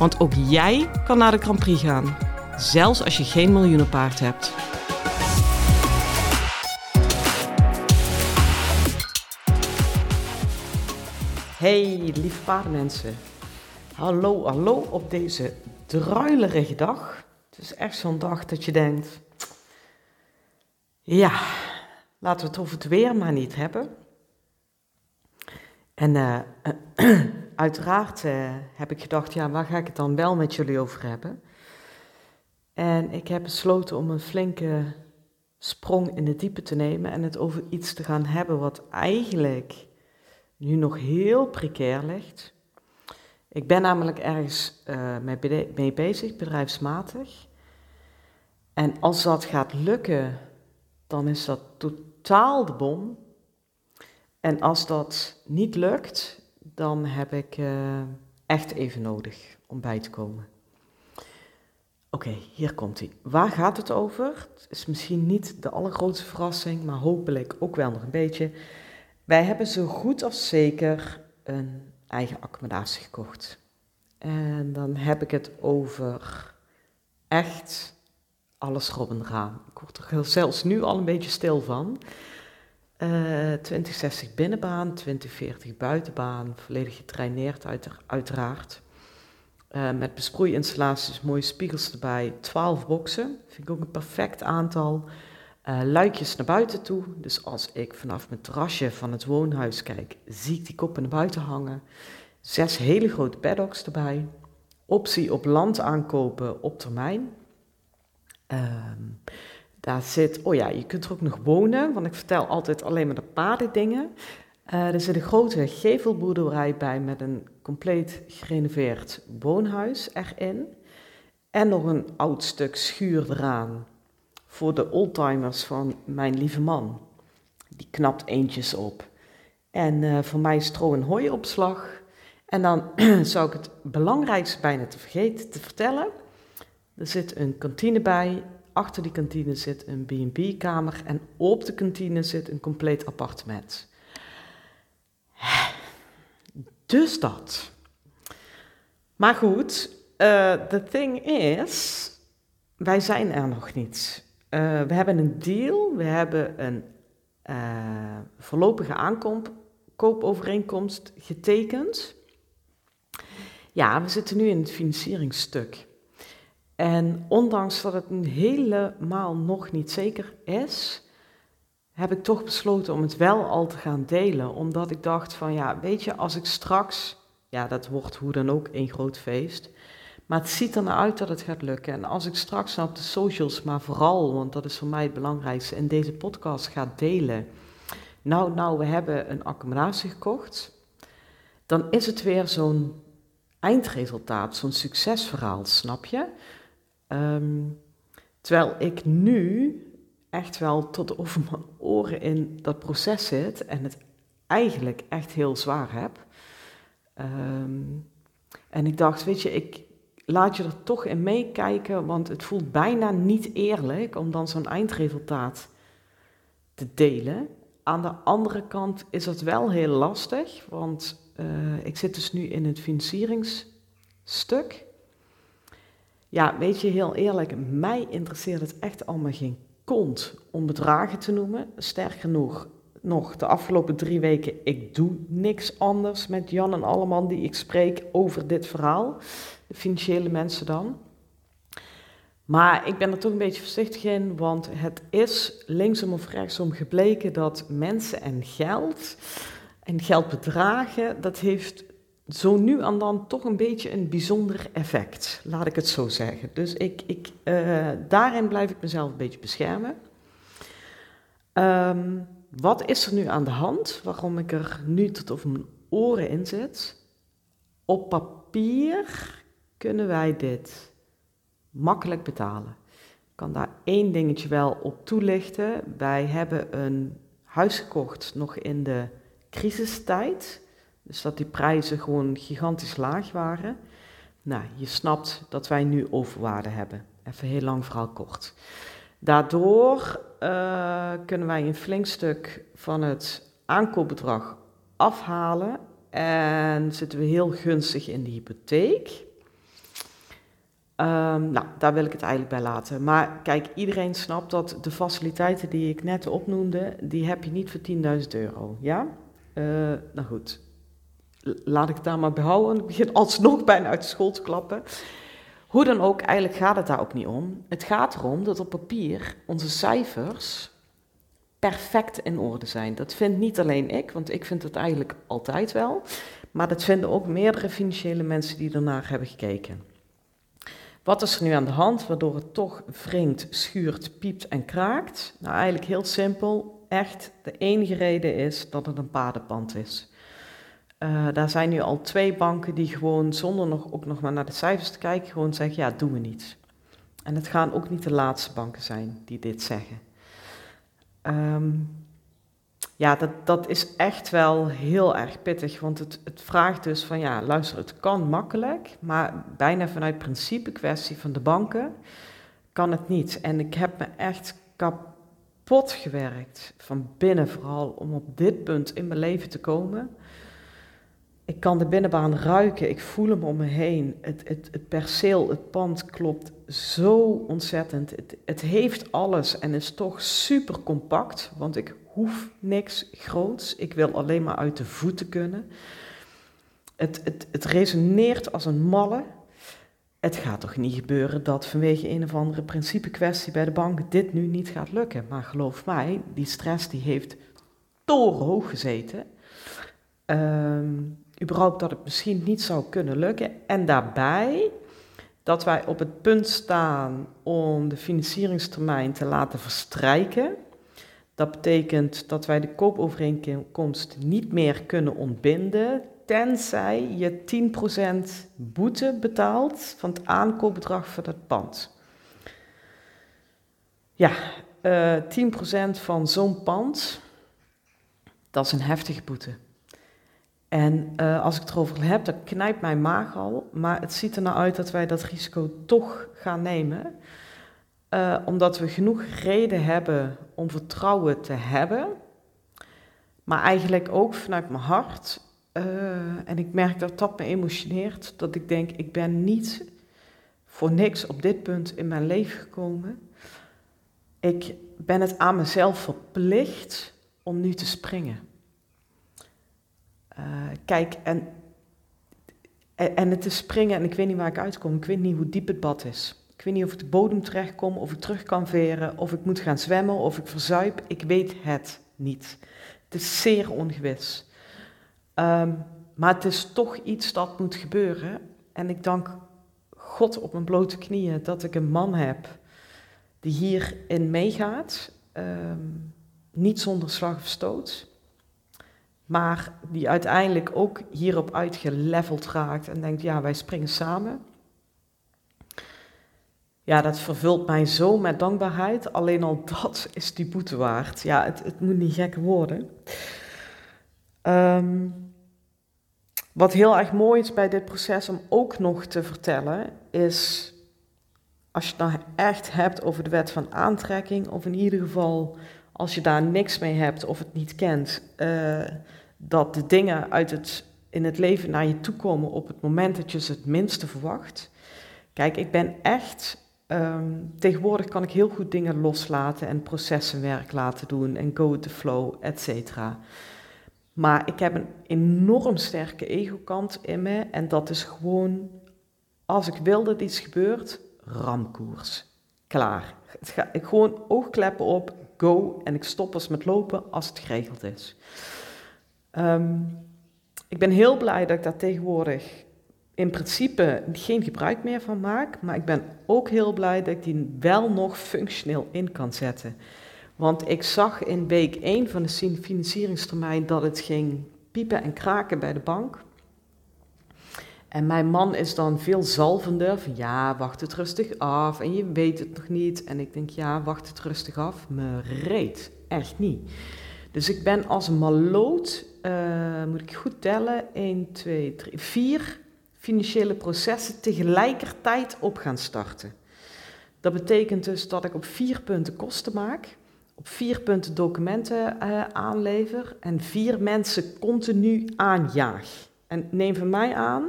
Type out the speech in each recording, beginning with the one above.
Want ook jij kan naar de Grand Prix gaan, zelfs als je geen miljoenenpaard hebt. Hey, lieve paardenmensen. Hallo, hallo op deze druilerige dag. Het is echt zo'n dag dat je denkt... Ja, laten we het over het weer maar niet hebben. En uh, uiteraard uh, heb ik gedacht, ja, waar ga ik het dan wel met jullie over hebben? En ik heb besloten om een flinke sprong in de diepe te nemen en het over iets te gaan hebben wat eigenlijk nu nog heel precair ligt. Ik ben namelijk ergens mee, mee bezig, bedrijfsmatig. En als dat gaat lukken, dan is dat totaal de bom. En als dat niet lukt, dan heb ik uh, echt even nodig om bij te komen. Oké, hier komt hij. Waar gaat het over? Het is misschien niet de allergrootste verrassing, maar hopelijk ook wel nog een beetje. Wij hebben zo goed als zeker een eigen accommodatie gekocht. En dan heb ik het over echt alles erop en eraan. Ik word er zelfs nu al een beetje stil van. Uh, eh, 2060 binnenbaan, 2040 buitenbaan, volledig getraineerd uit, uiteraard. Uh, met besproeiinstallaties, mooie spiegels erbij, 12 boxen, vind ik ook een perfect aantal. Uh, luikjes naar buiten toe, dus als ik vanaf mijn terrasje van het woonhuis kijk, zie ik die koppen naar buiten hangen. Zes hele grote paddocks erbij. Optie op land aankopen op termijn. Ehm, daar zit, oh ja, je kunt er ook nog wonen, want ik vertel altijd alleen maar de paardendingen. Uh, er zit een grote gevelboerderij bij met een compleet gerenoveerd woonhuis erin. En nog een oud stuk schuur eraan voor de oldtimers van mijn lieve man. Die knapt eentjes op. En uh, voor mij stro- en hooiopslag. En dan zou ik het belangrijkste bijna te vergeten te vertellen. Er zit een kantine bij Achter die kantine zit een B&B-kamer en op de kantine zit een compleet appartement. Dus dat. Maar goed, uh, the thing is, wij zijn er nog niet. Uh, we hebben een deal, we hebben een uh, voorlopige aankoopovereenkomst getekend. Ja, we zitten nu in het financieringsstuk. En ondanks dat het helemaal nog niet zeker is, heb ik toch besloten om het wel al te gaan delen. Omdat ik dacht van ja, weet je, als ik straks, ja, dat wordt hoe dan ook een groot feest. Maar het ziet er naar uit dat het gaat lukken. En als ik straks op de socials, maar vooral, want dat is voor mij het belangrijkste, in deze podcast ga delen. Nou, nou, we hebben een accommodatie gekocht. Dan is het weer zo'n eindresultaat, zo'n succesverhaal, snap je? Um, terwijl ik nu echt wel tot over mijn oren in dat proces zit en het eigenlijk echt heel zwaar heb. Um, en ik dacht, weet je, ik laat je er toch in meekijken, want het voelt bijna niet eerlijk om dan zo'n eindresultaat te delen. Aan de andere kant is dat wel heel lastig, want uh, ik zit dus nu in het financieringsstuk. Ja, weet je, heel eerlijk, mij interesseert het echt allemaal geen kont om bedragen te noemen. Sterker genoeg, nog de afgelopen drie weken, ik doe niks anders met Jan en Alleman die ik spreek over dit verhaal. De financiële mensen dan. Maar ik ben er toch een beetje voorzichtig in, want het is linksom of rechtsom gebleken dat mensen en geld en geldbedragen, dat heeft zo nu en dan toch een beetje een bijzonder effect, laat ik het zo zeggen. Dus ik, ik, uh, daarin blijf ik mezelf een beetje beschermen. Um, wat is er nu aan de hand? Waarom ik er nu tot over mijn oren in zit? Op papier kunnen wij dit makkelijk betalen. Ik kan daar één dingetje wel op toelichten. Wij hebben een huis gekocht nog in de crisistijd. Dus dat die prijzen gewoon gigantisch laag waren. Nou, je snapt dat wij nu overwaarde hebben. Even heel lang verhaal kort. Daardoor uh, kunnen wij een flink stuk van het aankoopbedrag afhalen en zitten we heel gunstig in de hypotheek. Um, nou, daar wil ik het eigenlijk bij laten. Maar kijk, iedereen snapt dat de faciliteiten die ik net opnoemde, die heb je niet voor 10.000 euro. Ja? Uh, nou goed, laat ik daar maar behouden. Ik begin alsnog bijna uit school te klappen. Hoe dan ook, eigenlijk gaat het daar ook niet om. Het gaat erom dat op papier onze cijfers perfect in orde zijn. Dat vindt niet alleen ik, want ik vind het eigenlijk altijd wel. Maar dat vinden ook meerdere financiële mensen die ernaar hebben gekeken. Wat is er nu aan de hand waardoor het toch wringt, schuurt, piept en kraakt? Nou, eigenlijk heel simpel. Echt, de enige reden is dat het een paardenpand is. Uh, daar zijn nu al twee banken die gewoon zonder nog, ook nog maar naar de cijfers te kijken, gewoon zeggen, ja, doen we niet. En het gaan ook niet de laatste banken zijn die dit zeggen. Um, ja, dat, dat is echt wel heel erg pittig, want het, het vraagt dus van, ja, luister, het kan makkelijk, maar bijna vanuit principe kwestie van de banken kan het niet. En ik heb me echt kapot gewerkt, van binnen vooral, om op dit punt in mijn leven te komen. Ik kan de binnenbaan ruiken, ik voel hem om me heen. Het, het, het perceel, het pand klopt zo ontzettend. Het, het heeft alles en is toch super compact, want ik hoef niks groots. Ik wil alleen maar uit de voeten kunnen. Het, het, het resoneert als een malle. Het gaat toch niet gebeuren dat vanwege een of andere principe kwestie bij de bank dit nu niet gaat lukken. Maar geloof mij, die stress die heeft torenhoog gezeten. Um, überhaupt dat het misschien niet zou kunnen lukken. En daarbij dat wij op het punt staan om de financieringstermijn te laten verstrijken. Dat betekent dat wij de koopovereenkomst niet meer kunnen ontbinden, tenzij je 10% boete betaalt van het aankoopbedrag van het pand. Ja, uh, eh, 10% van zo'n pand, dat is een heftige boete. En uh, als ik het erover heb, dan knijpt mijn maag al. Maar het ziet er nou uit dat wij dat risico toch gaan nemen. Uh, omdat we genoeg reden hebben om vertrouwen te hebben. Maar eigenlijk ook vanuit mijn hart. Uh, en ik merk dat dat me emotioneert. Dat ik denk, ik ben niet voor niks op dit punt in mijn leven gekomen. Ik ben het aan mezelf verplicht om nu te springen. Uh, kijk, en, en het is springen en ik weet niet waar ik uitkom. Ik weet niet hoe diep het bad is. Ik weet niet of ik de bodem terechtkom, of ik terug kan veren, of ik moet gaan zwemmen, of ik verzuip. Ik weet het niet. Het is zeer ongewis. Um, maar het is toch iets dat moet gebeuren. En ik dank God op mijn blote knieën dat ik een man heb die hierin meegaat. Um, niet zonder slag of stoot maar die uiteindelijk ook hierop uitgeleveld raakt en denkt, ja, wij springen samen. Ja, dat vervult mij zo met dankbaarheid. Alleen al dat is die boete waard. Ja, het, het moet niet gek worden. Um, wat heel erg mooi is bij dit proces om ook nog te vertellen, is als je het nou echt hebt over de wet van aantrekking, of in ieder geval als je daar niks mee hebt of het niet kent, uh, dat de dingen uit het, in het leven naar je toe komen op het moment dat je ze het minste verwacht. Kijk, ik ben echt. Um, tegenwoordig kan ik heel goed dingen loslaten en processenwerk laten doen en go with the flow, et cetera. Maar ik heb een enorm sterke ego-kant in me en dat is gewoon, als ik wil dat iets gebeurt, ramkoers. Klaar. ik gewoon oogkleppen op, go en ik stop eens met lopen als het geregeld is. Um, ik ben heel blij dat ik daar tegenwoordig in principe geen gebruik meer van maak, maar ik ben ook heel blij dat ik die wel nog functioneel in kan zetten. Want ik zag in week 1 van de financieringstermijn dat het ging piepen en kraken bij de bank. En mijn man is dan veel zalvender van ja, wacht het rustig af en je weet het nog niet. En ik denk ja, wacht het rustig af. Me reet, echt niet. Dus ik ben als een maloot, uh, moet ik goed tellen, 1, 2, 3, 4 financiële processen tegelijkertijd op gaan starten. Dat betekent dus dat ik op vier punten kosten maak, op vier punten documenten uh, aanlever en vier mensen continu aanjaag. En neem van mij aan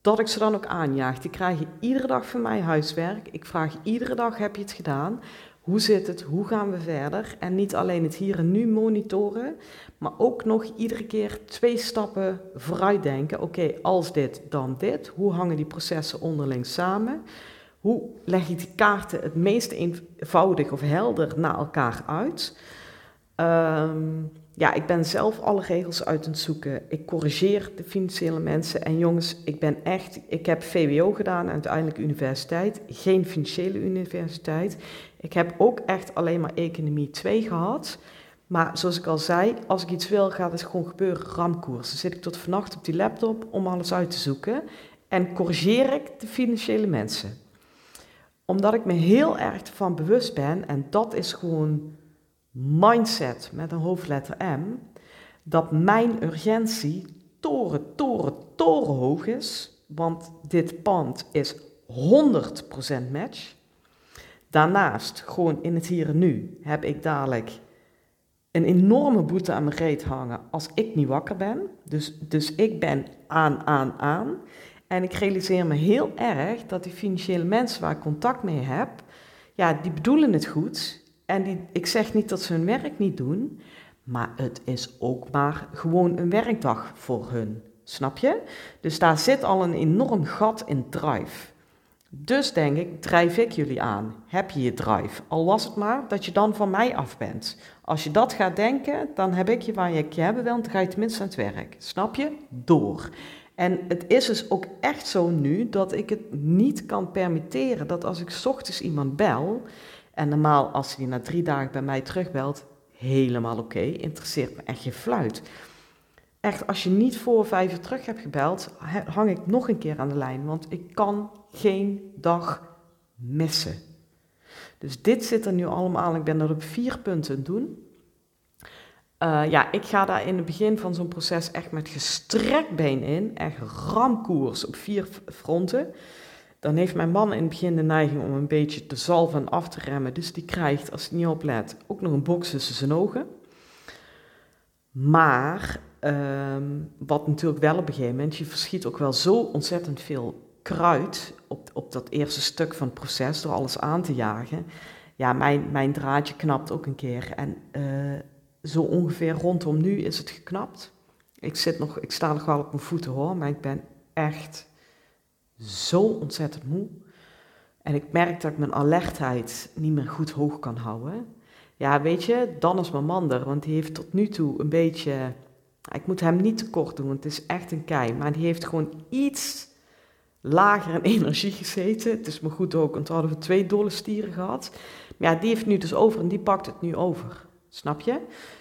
dat ik ze dan ook aanjaag. Die krijgen iedere dag van mij huiswerk. Ik vraag iedere dag: heb je het gedaan? Hoe zit het? Hoe gaan we verder? En niet alleen het hier en nu monitoren, maar ook nog iedere keer twee stappen vooruit denken. Oké, als dit, dan dit. Hoe hangen die processen onderling samen? Hoe leg ik die kaarten het meest eenvoudig of helder naar elkaar uit? Um, ja, ik ben zelf alle regels uit het zoeken. Ik corrigeer de financiële mensen. En jongens, ik ben echt, ik heb VWO gedaan en uiteindelijk universiteit. Geen financiële universiteit. Ik heb ook echt alleen maar economie 2 gehad. Maar zoals ik al zei, als ik iets wil, gaat het gewoon gebeuren. Ramkoers. Dan zit ik tot vannacht op die laptop om alles uit te zoeken. En corrigeer ik de financiële mensen. Omdat ik me heel erg van bewust ben, en dat is gewoon mindset met een hoofdletter M, dat mijn urgentie toren, toren, toren hoog is, want dit pand is 100% match. Daarnaast, gewoon in het hier en nu, heb ik dadelijk een enorme boete aan mijn reet hangen als ik niet wakker ben. Dus, dus ik ben aan, aan, aan. En ik realiseer me heel erg dat die financiële mensen waar ik contact mee heb, ja, die bedoelen het goed. En die, ik zeg niet dat ze hun werk niet doen, maar het is ook maar gewoon een werkdag voor hun. Snap je? Dus daar zit al een enorm gat in drive. Dus denk ik, drijf ik jullie aan. Heb je je drive? Al was het maar dat je dan van mij af bent. Als je dat gaat denken, dan heb ik je waar je hebben wil, dan ga je tenminste aan het werk. Snap je? Door. En het is dus ook echt zo nu dat ik het niet kan permitteren dat als ik ochtends iemand bel en normaal, als hij na drie dagen bij mij terugbelt, helemaal oké, interesseert me echt geen fluit. Echt, als je niet voor vijf uur terug hebt gebeld, hang ik nog een keer aan de lijn, want ik kan geen dag missen. Dus dit zit er nu allemaal, ik ben er op vier punten doen. Uh, ja, ik ga daar in het begin van zo'n proces echt met gestrekt been in, echt ramkoers op vier fronten dan heeft mijn man in het begin de neiging om een beetje te zalven en af te remmen. Dus die krijgt, als hij niet oplet, ook nog een box tussen zijn ogen. Maar ehm, wat natuurlijk wel op een gegeven moment, je verschiet ook wel zo ontzettend veel kruid op, op dat eerste stuk van het proces door alles aan te jagen. Ja, mijn, mijn draadje knapt ook een keer. En uh, zo ongeveer rondom nu is het geknapt. Ik, zit nog, ik sta nog wel op mijn voeten hoor, maar ik ben echt zo ontzettend moe. En ik merk dat ik mijn alertheid niet meer goed hoog kan houden. Ja, weet je, dan is mijn man er, want die heeft tot nu toe een beetje... Ik moet hem niet tekort doen, want het is echt een kei. Maar die heeft gewoon iets lager in energie gezeten. Het is me goed ook, want we hadden we twee dolle stieren gehad. Maar ja, die heeft nu dus over en die pakt het nu over. Snap je?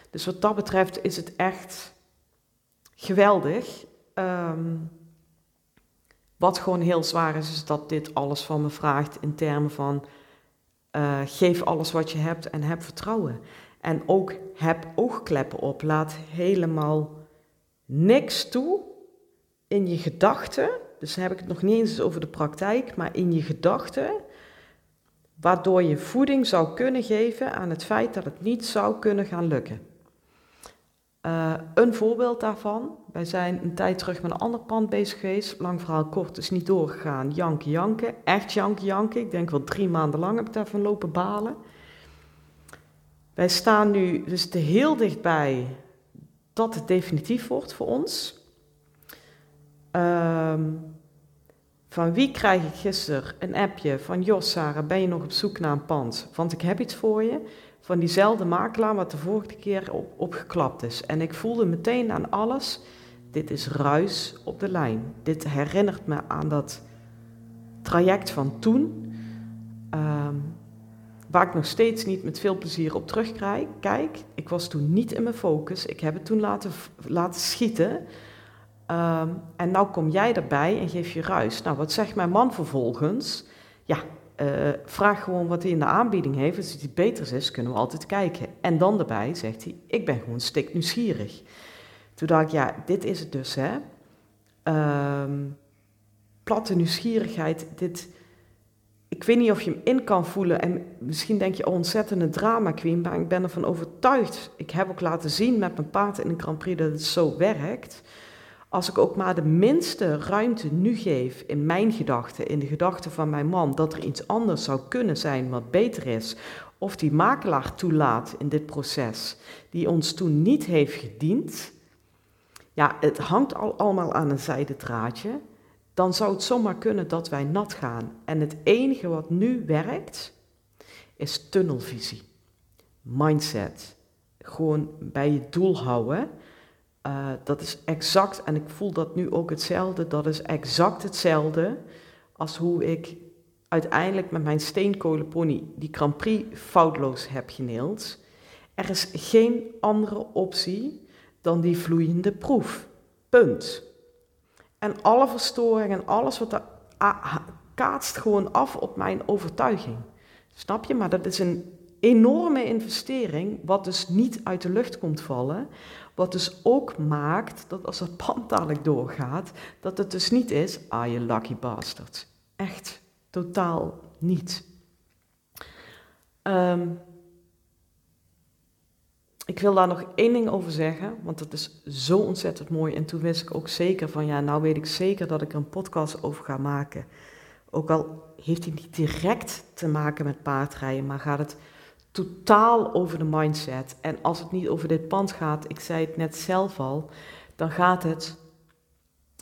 Dus wat dat betreft is het echt geweldig. Um, wat gewoon heel zwaar is, is dat dit alles van me vraagt in termen van uh, geef alles wat je hebt en heb vertrouwen. En ook heb oogkleppen op. Laat helemaal niks toe in je gedachten. Dus heb ik het nog niet eens over de praktijk, maar in je gedachten. Waardoor je voeding zou kunnen geven aan het feit dat het niet zou kunnen gaan lukken. Uh, een voorbeeld daarvan, wij zijn een tijd terug met een ander pand bezig geweest, lang verhaal kort, is niet doorgegaan, janken, janken, echt janken, janken, ik denk wel drie maanden lang heb ik daarvan lopen balen. Wij staan nu dus te heel dichtbij dat het definitief wordt voor ons. Um, van wie krijg ik gisteren een appje van Jos, Sarah, ben je nog op zoek naar een pand? Want ik heb iets voor je van diezelfde makelaar wat de vorige keer op, opgeklapt is. En ik voelde meteen aan alles, dit is ruis op de lijn. Dit herinnert me aan dat traject van toen, ehm, waar ik nog steeds niet met veel plezier op terugkijk. Ik was toen niet in mijn focus, ik heb het toen laten, laten schieten. Ehm, en nou kom jij erbij en geef je ruis. Nou, wat zegt mijn man vervolgens? Ja, uh, vraag gewoon wat hij in de aanbieding heeft. Als het beter is, kunnen we altijd kijken. En dan erbij zegt hij, ik ben gewoon stik nieuwsgierig. Toen dacht ik, ja, dit is het dus, hè. Um, platte nieuwsgierigheid, dit... Ik weet niet of je hem in kan voelen en misschien denk je, oh ontzettende drama queen, maar ik ben ervan overtuigd. Ik heb ook laten zien met mijn paard in de Grand Prix dat het zo werkt. Als ik ook maar de minste ruimte nu geef in mijn gedachten, in de gedachten van mijn man, dat er iets anders zou kunnen zijn wat beter is, of die makelaar toelaat in dit proces, die ons toen niet heeft gediend, ja, het hangt al allemaal aan een zijden draadje, dan zou het zomaar kunnen dat wij nat gaan. En het enige wat nu werkt, is tunnelvisie, mindset, gewoon bij je doel houden. Uh, dat is exact, en ik voel dat nu ook hetzelfde, dat is exact hetzelfde als hoe ik uiteindelijk met mijn steenkolenpony die Grand Prix foutloos heb geneeld. Er is geen andere optie dan die vloeiende proef. Punt. En alle verstoringen en alles wat er kaatst gewoon af op mijn overtuiging. Snap je? Maar dat is een enorme investering, wat dus niet uit de lucht komt vallen. Wat dus ook maakt dat als het pand doorgaat, dat het dus niet is, ah je lucky bastard. Echt, totaal niet. Um, ik wil daar nog één ding over zeggen, want dat is zo ontzettend mooi. En toen wist ik ook zeker van, ja, nou weet ik zeker dat ik er een podcast over ga maken. Ook al heeft hij niet direct te maken met paardrijden, maar gaat het totaal over de mindset. En als het niet over dit pand gaat, ik zei het net zelf al, dan gaat het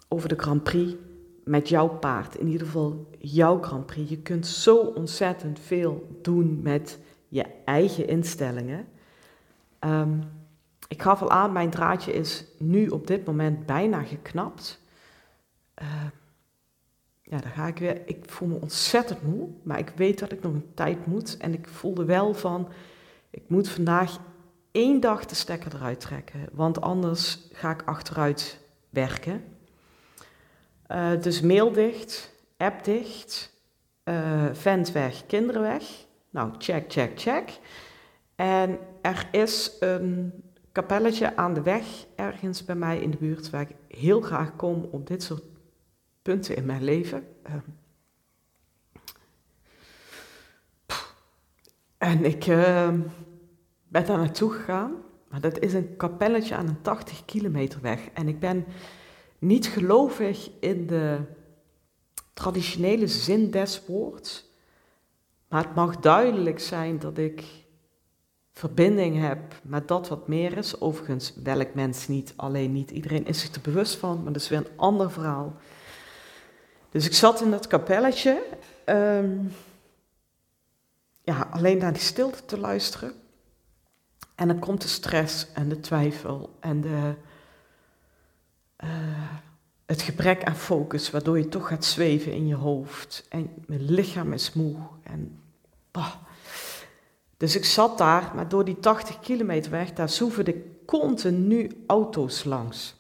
over de Grand Prix met jouw paard. In ieder geval jouw Grand Prix. Je kunt zo ontzettend veel doen met je eigen instellingen. Um, ik gaf al aan, mijn draadje is nu op dit moment bijna geknapt. Uh, ja, dan ga ik weer. Ik voel me ontzettend moe, maar ik weet dat ik nog een tijd moet. En ik voelde wel van, ik moet vandaag één dag de stekker eruit trekken, want anders ga ik achteruit werken. Uh, dus mail dicht, app dicht, uh, vent weg, kinderen weg. Nou, check, check, check. En er is een kapelletje aan de weg ergens bij mij in de buurt waar ik heel graag kom op dit soort punten in mijn leven. Ehm, en ik ehm, ben daar naartoe gegaan, maar dat is een kapelletje aan een 80 kilometer weg. En ik ben niet gelovig in de traditionele zin des woords, maar het mag duidelijk zijn dat ik verbinding heb met dat wat meer is. Overigens, welk mens niet, alleen niet iedereen is zich er bewust van, maar dat is weer een ander verhaal. Dus ik zat in dat kapelletje, um, ja, alleen naar die stilte te luisteren. En dan komt de stress en de twijfel en de, uh, het gebrek aan focus, waardoor je toch gaat zweven in je hoofd. En mijn lichaam is moe. En bah, dus ik zat daar, maar door die 80 kilometer weg, daar zoeven continu auto's langs.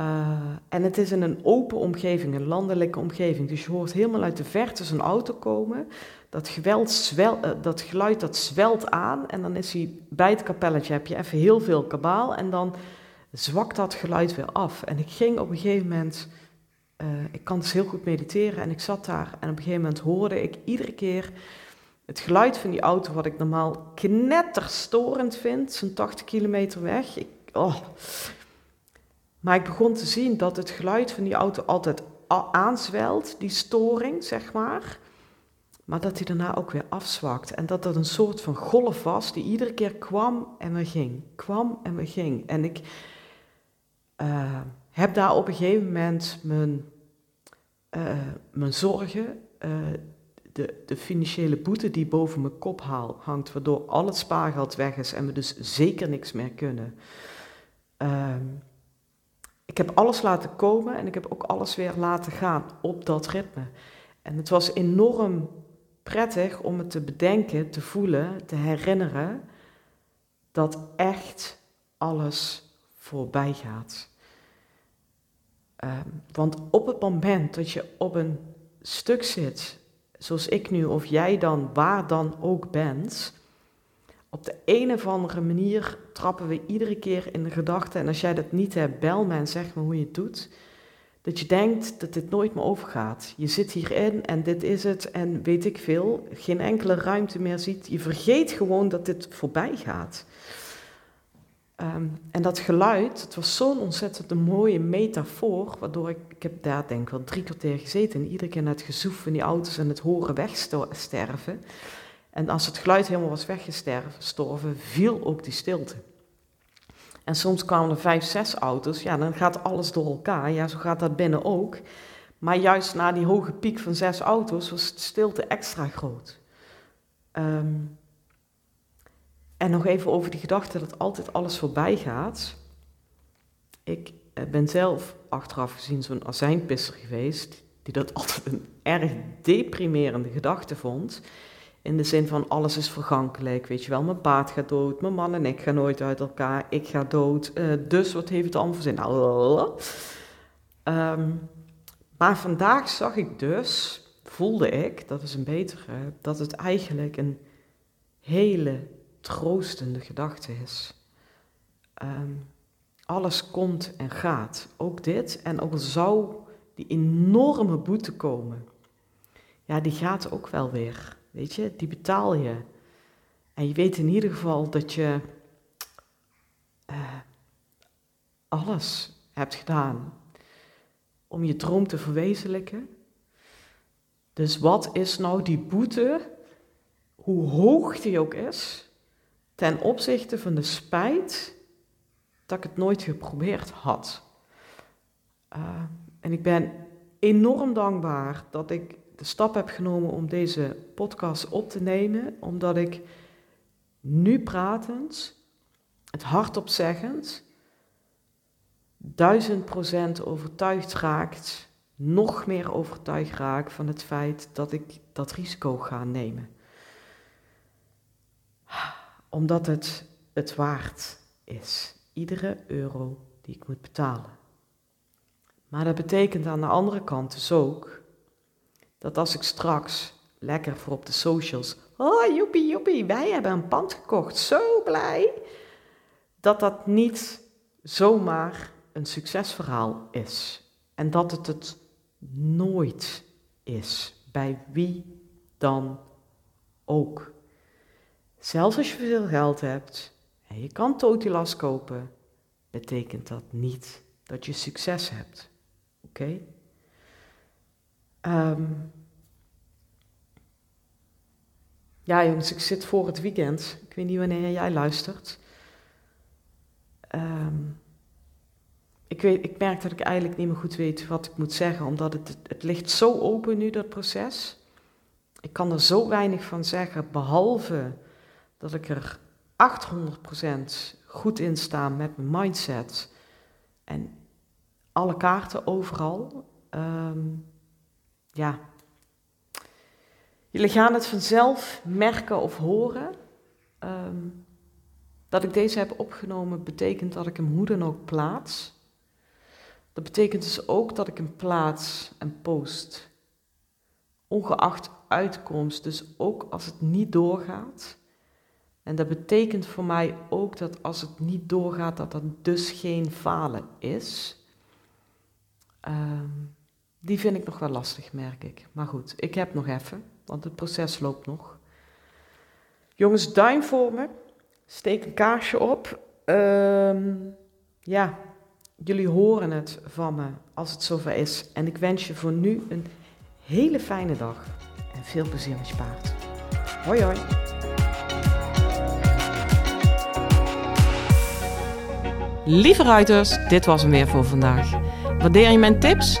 Uh, en het is in een open omgeving, een landelijke omgeving. Dus je hoort helemaal uit de verte zo'n auto komen. Dat, geweld uh, dat geluid dat zwelt aan. En dan is hij bij het kapelletje, heb je even heel veel kabaal. En dan zwakt dat geluid weer af. En ik ging op een gegeven moment, uh, ik kan dus heel goed mediteren. En ik zat daar en op een gegeven moment hoorde ik iedere keer het geluid van die auto, wat ik normaal knetterstorend vind, zo'n 80 kilometer weg. Ik, oh. Maar ik begon te zien dat het geluid van die auto altijd aanzwelt, die storing, zeg maar. Maar dat hij daarna ook weer afzwakt. En dat dat een soort van golf was die iedere keer kwam en weer ging. Kwam en weer ging. En ik uh, heb daar op een gegeven moment mijn, uh, mijn zorgen, uh, de, de financiële boete die boven mijn kop hangt, waardoor al het spaargeld weg is en we dus zeker niks meer kunnen. Ehm, ik heb alles laten komen en ik heb ook alles weer laten gaan op dat ritme. En het was enorm prettig om het te bedenken, te voelen, te herinneren dat echt alles voorbij gaat. Ehm, want op het moment dat je op een stuk zit, zoals ik nu, of jij dan, waar dan ook bent, op de een of andere manier trappen we iedere keer in de gedachte, en als jij dat niet hebt, bel me en zeg me hoe je het doet, dat je denkt dat dit nooit meer overgaat. Je zit hierin en dit is het en weet ik veel, geen enkele ruimte meer ziet. Je vergeet gewoon dat dit voorbij gaat. Ehm, en dat geluid, het was zo'n ontzettend mooie metafoor, waardoor ik, ik heb daar denk ik wel drie kwartier gezeten en iedere keer naar het gezoef van die auto's en het horen wegsterven. En als het geluid helemaal was weggestorven, viel ook die stilte. En soms kwamen er vijf, zes auto's, ja, dan gaat alles door elkaar. Ja, zo gaat dat binnen ook. Maar juist na die hoge piek van zes auto's was de stilte extra groot. Ehm, en nog even over die gedachte dat altijd alles voorbij gaat. Ik eh, ben zelf achteraf gezien zo'n azijnpisser geweest, die dat altijd een erg deprimerende gedachte vond. In de zin van alles is vergankelijk, weet je wel. Mijn paard gaat dood, mijn man en ik gaan nooit uit elkaar, ik ga dood. Uh, dus wat heeft het allemaal voor zin? Nou, um, maar vandaag zag ik dus, voelde ik, dat is een betere, dat het eigenlijk een hele troostende gedachte is. Um, alles komt en gaat, ook dit. En ook al zou die enorme boete komen, ja, die gaat ook wel weer. Weet je, die betaal je. En je weet in ieder geval dat je uh, alles hebt gedaan om je droom te verwezenlijken. Dus wat is nou die boete, hoe hoog die ook is, ten opzichte van de spijt dat ik het nooit geprobeerd had? Uh, en ik ben enorm dankbaar dat ik de stap heb genomen om deze podcast op te nemen, omdat ik nu pratend, het hardop zeggend, duizend procent overtuigd raakt, nog meer overtuigd raak van het feit dat ik dat risico ga nemen. Omdat het het waard is, iedere euro die ik moet betalen. Maar dat betekent aan de andere kant dus ook dat als ik straks lekker voor op de socials, oh joepie joepie, wij hebben een pand gekocht, zo blij, dat dat niet zomaar een succesverhaal is. En dat het het nooit is, bij wie dan ook. Zelfs als je veel geld hebt en je kan Totilas kopen, betekent dat niet dat je succes hebt. Oké? Um, ja, jongens, ik zit voor het weekend. Ik weet niet wanneer jij luistert. Um, ik, weet, ik merk dat ik eigenlijk niet meer goed weet wat ik moet zeggen, omdat het, het ligt zo open nu, dat proces. Ik kan er zo weinig van zeggen, behalve dat ik er 800% goed in sta met mijn mindset en alle kaarten overal. Um, ja, jullie gaan het vanzelf merken of horen. Ehm, dat ik deze heb opgenomen betekent dat ik hem hoe dan ook plaats. Dat betekent dus ook dat ik hem plaats en post. Ongeacht uitkomst, dus ook als het niet doorgaat. En dat betekent voor mij ook dat als het niet doorgaat, dat dat dus geen falen is. Um, die vind ik nog wel lastig, merk ik. Maar goed, ik heb nog even, want het proces loopt nog. Jongens, duim voor me. Steek een kaarsje op. Ehm, ja, jullie horen het van me als het zover is. En ik wens je voor nu een hele fijne dag. En veel plezier met je paard. Hoi hoi. Lieve ruiters, dit was hem weer voor vandaag. Waardeer je mijn tips?